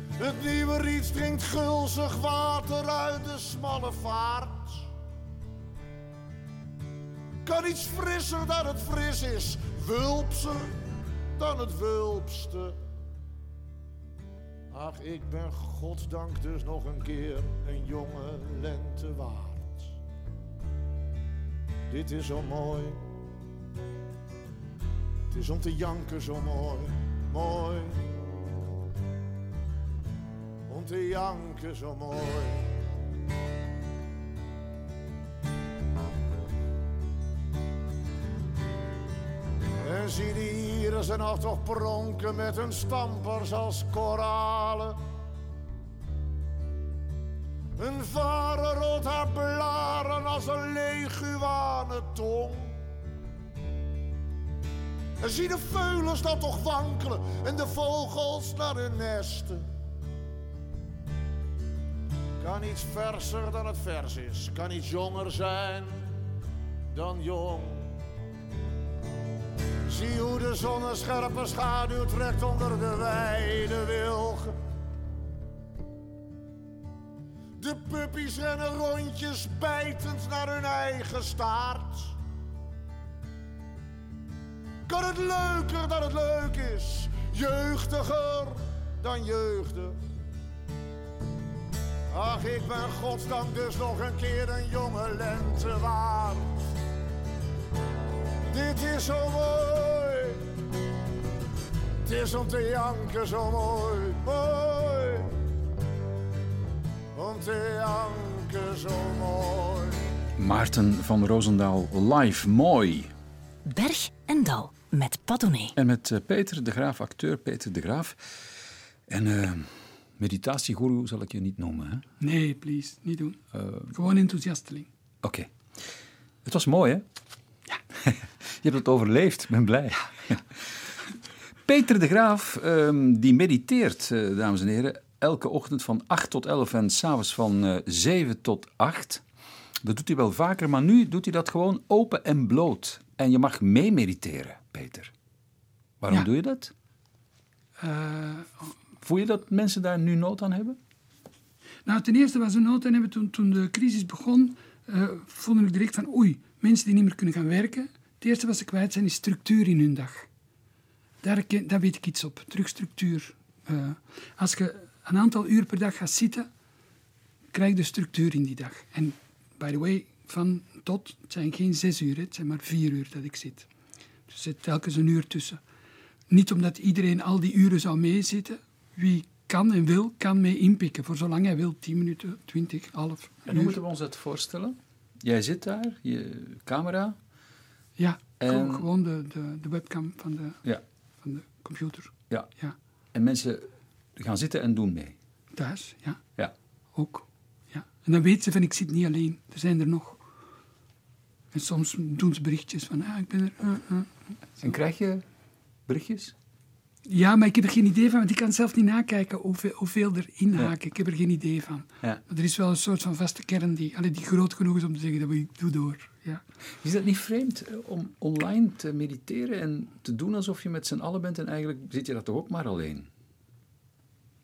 Het nieuwe riet drinkt gulzig water uit de smalle vaart. Kan iets frisser dan het fris is, wulpser dan het wulpste. Ach, ik ben godsdank dus nog een keer een jonge lente waard. Dit is zo mooi. Het is om te janken zo mooi, mooi. Om te janken zo mooi. Zie die hier ze nog toch pronken met hun stampers als koralen. Hun varen rolt haar blaren als een leguanentong. En zie de veulens dan toch wankelen en de vogels naar hun nesten. Kan iets verser dan het vers is, kan iets jonger zijn dan jong. Zie hoe de zonnescherpe schaduw trekt onder de wijde wilgen. De puppies rennen rondjes bijtend naar hun eigen staart. Kan het leuker dan het leuk is, jeugdiger dan jeugdig. Ach, ik ben godsdank dus nog een keer een jonge lente waard. Dit is zo mooi. Het is om te janken zo mooi, mooi. Om te janken zo mooi. Maarten van Roosendaal live. Mooi. Berg en Dal met Padone. En met eh, Peter de Graaf, acteur Peter de Graaf. En eh meditatiegoeroe zal ik je niet noemen, hè? Nee, please, niet doen. Eh, Gewoon enthousiasteling. Oké. Het was mooi, hè? Ja. je hebt het overleefd, ik ben blij. Ja. Peter de Graaf, ehm, die mediteert, eh, dames en heren, elke ochtend van 8 tot 11 en s'avonds van eh 7 tot 8. Dat doet hij wel vaker, maar nu doet hij dat gewoon open en bloot. En je mag mee mediteren, Peter. Waarom Ja. doe je dat? Eh, Voel je dat mensen daar nu nood aan hebben? Nou, ten eerste was er nood aan hebben toen, toen de crisis begon, voelde ik direct van oei, mensen die niet meer kunnen gaan werken. Het eerste wat ze kwijt zijn is structuur in hun dag. Daar, daar weet ik iets op, terug structuur. Eh, als je een aantal uur per dag gaat zitten, krijg je structuur in die dag. En by the way, van tot, het zijn geen zes uur, het zijn maar vier uur dat ik zit. Dus er zit telkens een uur tussen. Niet omdat iedereen al die uren zou meezitten. Wie kan en wil, kan mee inpikken. Voor zolang hij wil, 10 minuten, 20, half En hoe moeten we ons dat voorstellen? Jij zit daar, je camera, Ja, En- gewoon- gewoon de, de, de webcam van de, Ja. Van de computer. ja. Ja, En mensen gaan zitten en doen mee. thuis, ja, Ja. ook. Ja. En dan weten ze van, ik zit niet alleen. Er zijn er nog. En soms doen ze berichtjes van, ah, ik ben er. eh, eh. En krijg je berichtjes? Ja, maar ik heb er geen idee van, want ik kan zelf niet nakijken hoeveel, hoeveel er inhaken. Ik heb er geen idee van. Ja. Maar er is wel een soort van vaste kern die, allee, die groot genoeg is om te zeggen, dat ik doe door. Ja. Is dat niet vreemd eh, om online te mediteren en te doen alsof je met z'n allen bent en eigenlijk zit je dat toch ook maar alleen?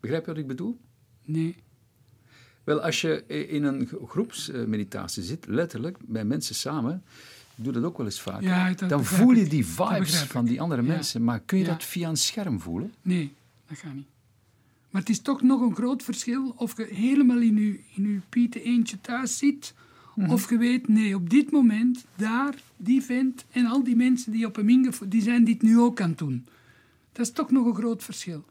Begrijp je wat ik bedoel? Nee. Wel, als je in een groepsmeditatie zit, letterlijk, bij mensen samen, ik doe dat ook wel eens vaak, Ja, dan voel je die vibes van die andere Ja. mensen, maar kun je Ja. dat via een scherm voelen? Nee, dat gaat niet. Maar het is toch nog een groot verschil of je helemaal in je, in je pieten eentje thuis zit, Mhm. of je weet, nee, op dit moment, daar, die vent en al die mensen die op hem ingevoerd, die zijn dit nu ook aan het doen. Dat is toch nog een groot verschil.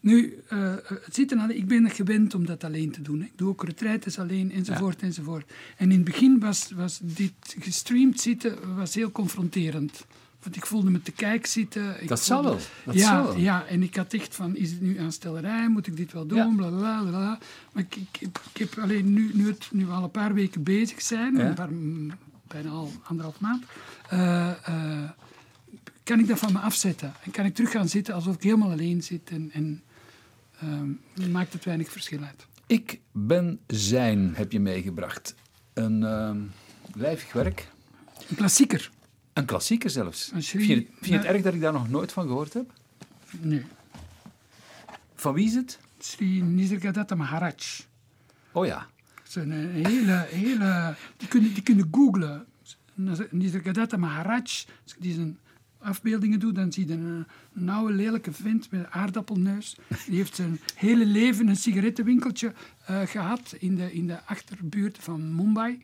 Nu, eh, eh, het zitten alleen, ik ben gewend om dat alleen te doen. Hè. Ik doe ook retraites alleen, enzovoort, enzovoort. En in het begin was, was dit gestreamd zitten was heel confronterend. Want ik voelde me te kijk zitten. Ik Dat zal wel, dat ja, zal wel. ja, en ik had echt van, is het nu aanstellerij? Moet ik dit wel doen? Ja. Bla, bla, bla, bla. Maar ik, ik, heb- ik heb alleen nu, nu, het, nu we al een paar weken bezig zijn, Ja. een paar, mm, bijna al anderhalf maand, eh, eh, kan ik dat van me afzetten. En kan ik terug gaan zitten alsof ik helemaal alleen zit. En, en ehm, maakt het weinig verschil uit. Ik ben zijn, heb je meegebracht. Een ehm lijvig werk, Een klassieker. Een klassieker zelfs. Een Vind je, vind je het erg dat ik daar nog nooit van gehoord heb? Nee. Van wie is het? Sri Nisargadatta Maharaj. Oh ja, een eh, hele, hele... Die kunnen, die kunnen googlen. Nisargadatta Maharaj. Als je die zijn afbeeldingen doet, dan zie je een, een oude lelijke vent met een aardappelneus. Die heeft zijn hele leven een sigarettenwinkeltje eh, gehad in de, in de achterbuurt van Mumbai.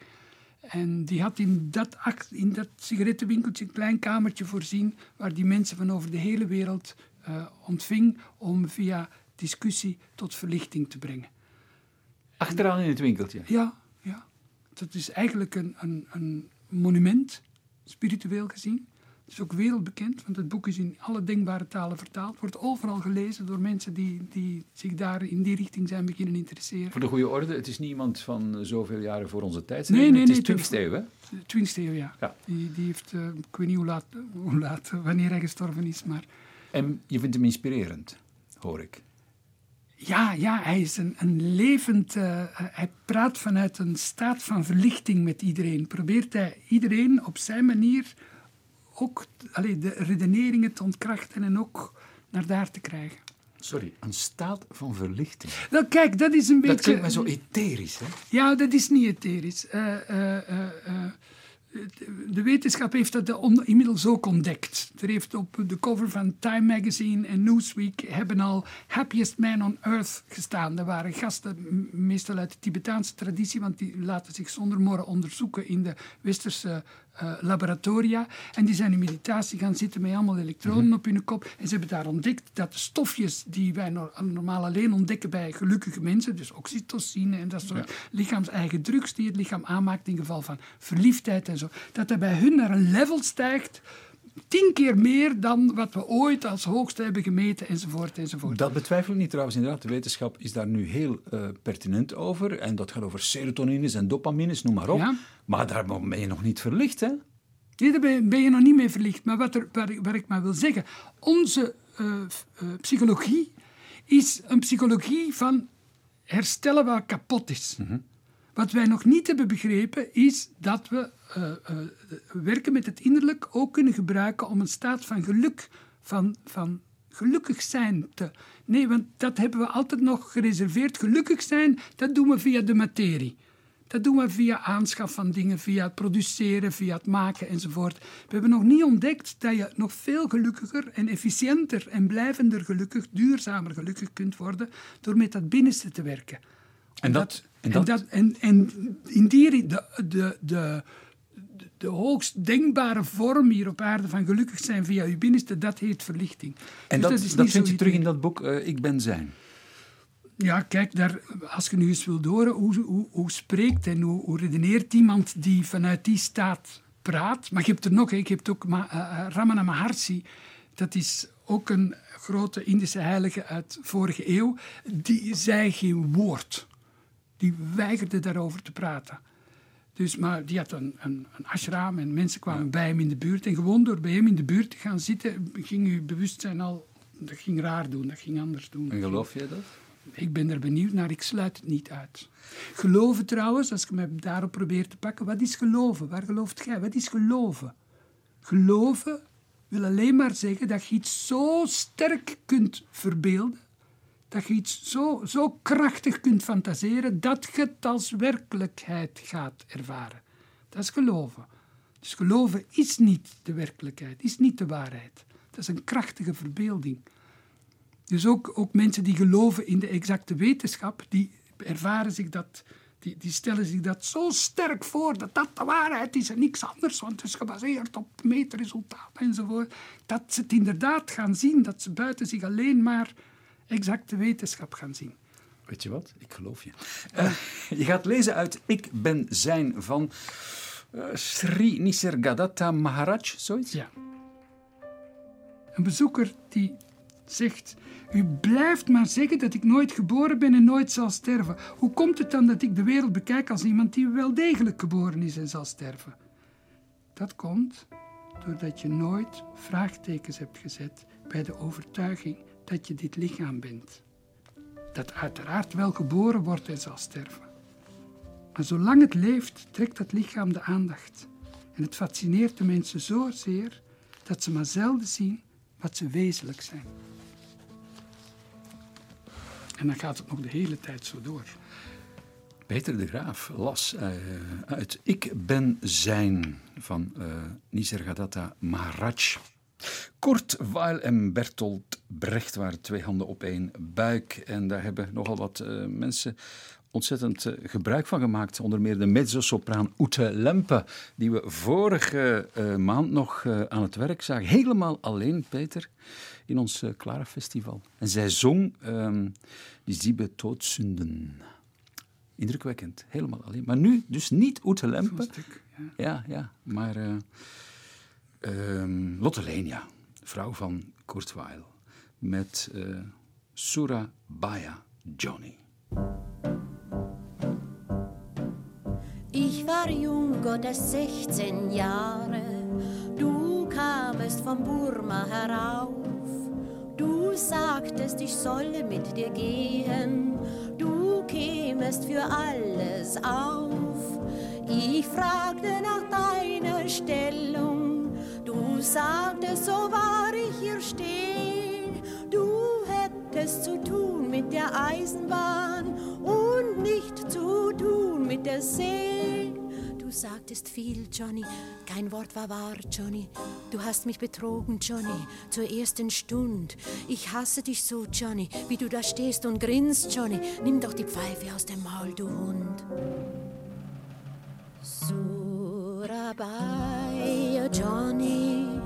En die had in dat, in dat sigarettenwinkeltje een klein kamertje voorzien waar die mensen van over de hele wereld eh, ontving om via discussie tot verlichting te brengen. achteraan in het winkeltje. Ja, ja. Dat is eigenlijk een, een, een monument, spiritueel gezien. Het is ook wereldbekend, want het boek is in alle denkbare talen vertaald. Wordt overal gelezen door mensen die, die zich daar in die richting zijn beginnen interesseren. Voor de goede orde, het is niet iemand van eh, zoveel jaren voor onze tijd. Nee, nee, het is nee, 20 eeuw, hè? Twintigste eeuw, ja. Ja. Die, die heeft, eh, ik weet niet hoe laat, hoe laat, wanneer hij gestorven is, maar... En je vindt hem inspirerend, hoor ik. Ja, ja, hij is een, een levend... eh, hij praat vanuit een staat van verlichting met iedereen. Probeert hij iedereen op zijn manier ook allee, de redeneringen te ontkrachten en ook naar daar te krijgen. Sorry, een staat van verlichting. Wel, kijk, dat is een beetje... Dat klinkt mij zo etherisch, hè? Ja, dat is niet etherisch. Eh, eh, eh, de wetenschap heeft dat inmiddels ook ontdekt. Er heeft op de cover van Time Magazine en Newsweek hebben al Happiest Man on Earth gestaan. Dat waren gasten, meestal uit de Tibetaanse traditie, want die laten zich zonder morren onderzoeken in de westerse eh, laboratoria. En die zijn in meditatie gaan zitten met allemaal elektroden op hun kop. En ze hebben daar ontdekt dat de stofjes die wij no- normaal alleen ontdekken bij gelukkige mensen, dus oxytocine en dat soort lichaams-eigen drugs die het lichaam aanmaakt in geval van verliefdheid en zo, dat dat bij hun naar een level stijgt. Tien keer meer dan wat we ooit als hoogste hebben gemeten, enzovoort, enzovoort. Dat betwijfel ik niet trouwens. Inderdaad, de wetenschap is daar nu heel eh, pertinent over. En dat gaat over serotonines en dopamines, noem maar op. Ja. Maar daar ben je nog niet verlicht, hè? Nee, daar ben, ben je nog niet mee verlicht. Maar wat, er, waar, ik- waar ik maar wil zeggen, onze eh, eh, psychologie is een psychologie van herstellen wat kapot is. Wat wij nog niet hebben begrepen is dat we eh, eh, werken met het innerlijk ook kunnen gebruiken om een staat van geluk, van, van gelukkig zijn te... Nee, want dat hebben we altijd nog gereserveerd. Gelukkig zijn, dat doen we via de materie. Dat doen we via aanschaf van dingen, via het produceren, via het maken enzovoort. We hebben nog niet ontdekt dat je nog veel gelukkiger en efficiënter en blijvender gelukkig, duurzamer gelukkig kunt worden door met dat binnenste te werken. En dat- en en, dat- en, en in die de, de, de, hoogst denkbare vorm hier op aarde van gelukkig zijn via je binnenste, dat heet verlichting. En Dus dat, dat, vind je terug in dat boek eh, Ik ben zijn. Ja, kijk, daar, als je nu eens wilt horen, hoe, hoe, hoe spreekt en hoe, hoe redeneert iemand die vanuit die staat praat. Maar je hebt er nog, je hebt ook Ma- eh, eh, Ramana Maharshi. Dat is ook een grote Indische heilige uit vorige eeuw. Die zei geen woord. Die weigerde daarover te praten. Dus, maar die had een, een, een ashram en mensen kwamen bij hem in de buurt. En gewoon door bij hem in de buurt te gaan zitten, ging uw bewustzijn al... Dat ging raar doen, dat ging anders doen. En geloof jij dat? Ik ben er benieuwd naar, ik sluit het niet uit. Geloven trouwens, als ik me daarop probeer te pakken, wat is geloven? Waar gelooft jij? Wat is geloven? Geloven wil alleen maar zeggen dat je iets zo sterk kunt verbeelden, dat je iets zo, zo krachtig kunt fantaseren, dat je het als werkelijkheid gaat ervaren. Dat is geloven. Dus geloven is niet de werkelijkheid, is niet de waarheid. Dat is een krachtige verbeelding. Dus ook, ook mensen die geloven in de exacte wetenschap, die ervaren zich dat, die, die stellen zich dat zo sterk voor dat dat de waarheid is en niks anders, want het is gebaseerd op meetresultaten enzovoort. Dat ze het inderdaad gaan zien, dat ze buiten zich alleen maar exacte wetenschap gaan zien. Weet je wat? Ik geloof je. Eh, je gaat lezen uit Ik ben zijn van eh, Sri Nisargadatta Maharaj, zoiets? Ja. Een bezoeker die zegt: U blijft maar zeggen dat ik nooit geboren ben en nooit zal sterven. Hoe komt het dan dat ik de wereld bekijk als iemand die wel degelijk geboren is en zal sterven? Dat komt doordat je nooit vraagtekens hebt gezet bij de overtuiging dat je dit lichaam bent. Dat uiteraard wel geboren wordt en zal sterven. Maar zolang het leeft, trekt dat lichaam de aandacht. En het fascineert de mensen zozeer dat ze maar zelden zien wat ze wezenlijk zijn. En dan gaat het nog de hele tijd zo door. Peter de Graaf las eh, uit Ik ben zijn van eh Nisargadatta Maharaj. Kurt Weil en Bertolt Brecht waren twee handen op één buik. En daar hebben nogal wat eh, mensen ontzettend eh, gebruik van gemaakt. Onder meer de mezzosopraan Ute Lempe, die we vorige eh, maand nog aan het werk zagen. Helemaal alleen, Peter, in ons Clara Festival. En zij zong ehm, die Siebe Toodzunden. Indrukwekkend, helemaal alleen. Maar nu dus niet Ute Lempe. Ja. Ja, ja, maar eh ehm, Lotte Lenia, vrouw van Kurt Weill, met eh Surabaya Johnny. Ich war jung, Gott erst 16 Jahre. Du kamest von Burma herauf. Du sagtest, ich solle mit dir gehen. Du kämest für alles auf. Ich fragte nach deiner Stellung. Du sagtest, so war ich hier stehen. Du hättest zu tun mit der Eisenbahn und nicht zu tun mit der See. Du sagtest viel, Johnny, kein Wort war wahr, Johnny. Du hast mich betrogen, Johnny, zur ersten Stund. Ich hasse dich so, Johnny, wie du da stehst und grinst, Johnny. Nimm doch die Pfeife aus dem Maul, du Hund. Surabaya, Johnny,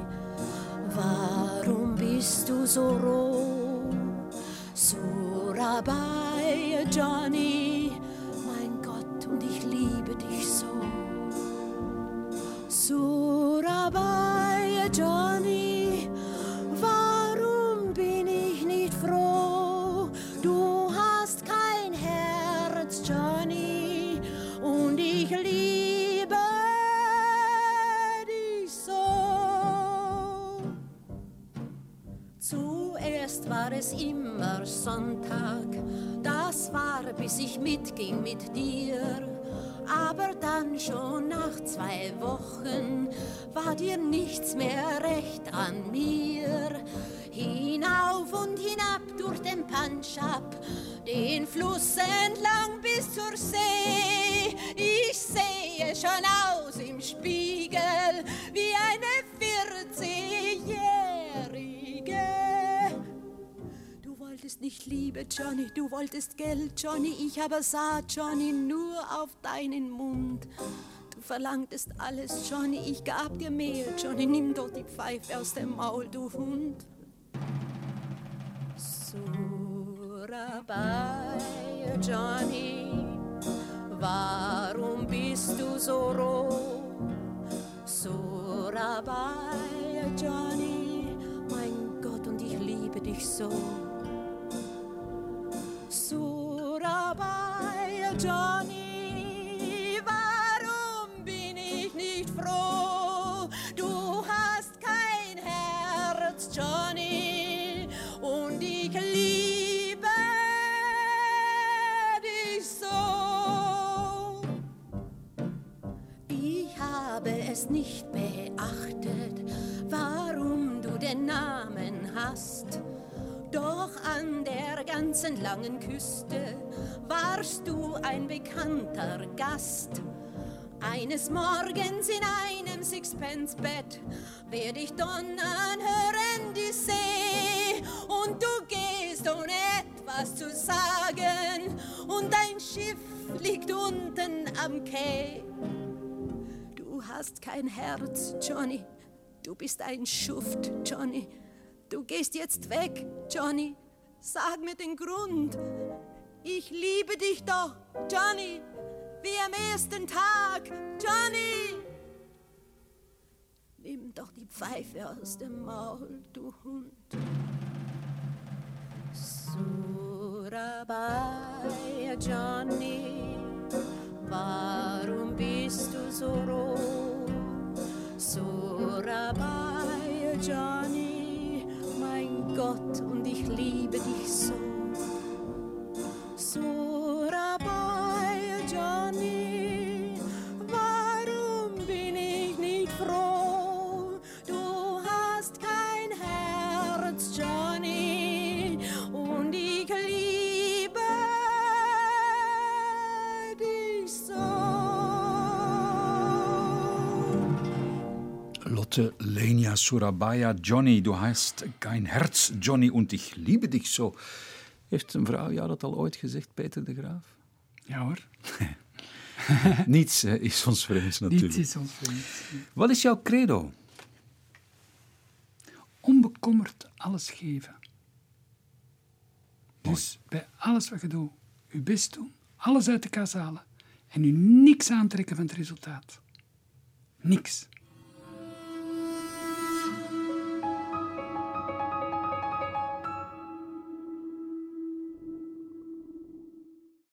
warum bist du so roh? Surabaya, Johnny, mein Gott, und ich liebe dich so. Surabaya, immer Sonntag, das war bis ich mitging mit dir. Aber dann schon nach zwei Wochen war dir nichts mehr recht an mir. Hinauf und hinab durch den Punjab, den Fluss entlang bis zur See. Ich sehe schon aus im Spiegel wie eine nicht Liebe, Johnny, du wolltest Geld, Johnny. Ich aber sah, Johnny, nur auf deinen Mund. Du verlangtest alles, Johnny, ich gab dir mehr, Johnny. Nimm doch die Pfeife aus dem Maul, du Hund. Surabaya, Johnny, warum bist du so roh? Surabaya, Johnny, mein Gott, und ich liebe dich so. Johnny, warum bin ich nicht froh? Du hast kein Herz, Johnny, und ich liebe dich so. Ich habe es nicht beachtet, warum du den Namen. Doch an der ganzen langen Küste warst du ein bekannter Gast. Eines Morgens in einem Sixpence-Bett werd ich donnern hören die See und du gehst ohne etwas zu sagen und dein Schiff liegt unten am Quai. Du hast kein Herz, Johnny. Du bist ein Schuft, Johnny. Du gehst jetzt weg, Johnny. Sag mir den Grund. Ich liebe dich doch, Johnny. Wie am ersten Tag, Johnny. Nimm doch die Pfeife aus dem Maul, du Hund. Surabaya, Johnny, warum bist du so roh? Surabaya, Johnny, mein Gott, und ich liebe dich so. Lenia Surabaya, Johnny, du hast kein Herz, Johnny, und ich liebe dich zo. Heeft een vrouw jou dat al ooit gezegd, Peter de Graaf? Ja hoor, Niets hè, is ons vreemd natuurlijk. dit is ons vriend. Wat is jouw credo? Onbekommerd alles geven. Dus bij alles wat je doet, je best doen, alles uit de kas halen en je niks aantrekken van het resultaat. Niks.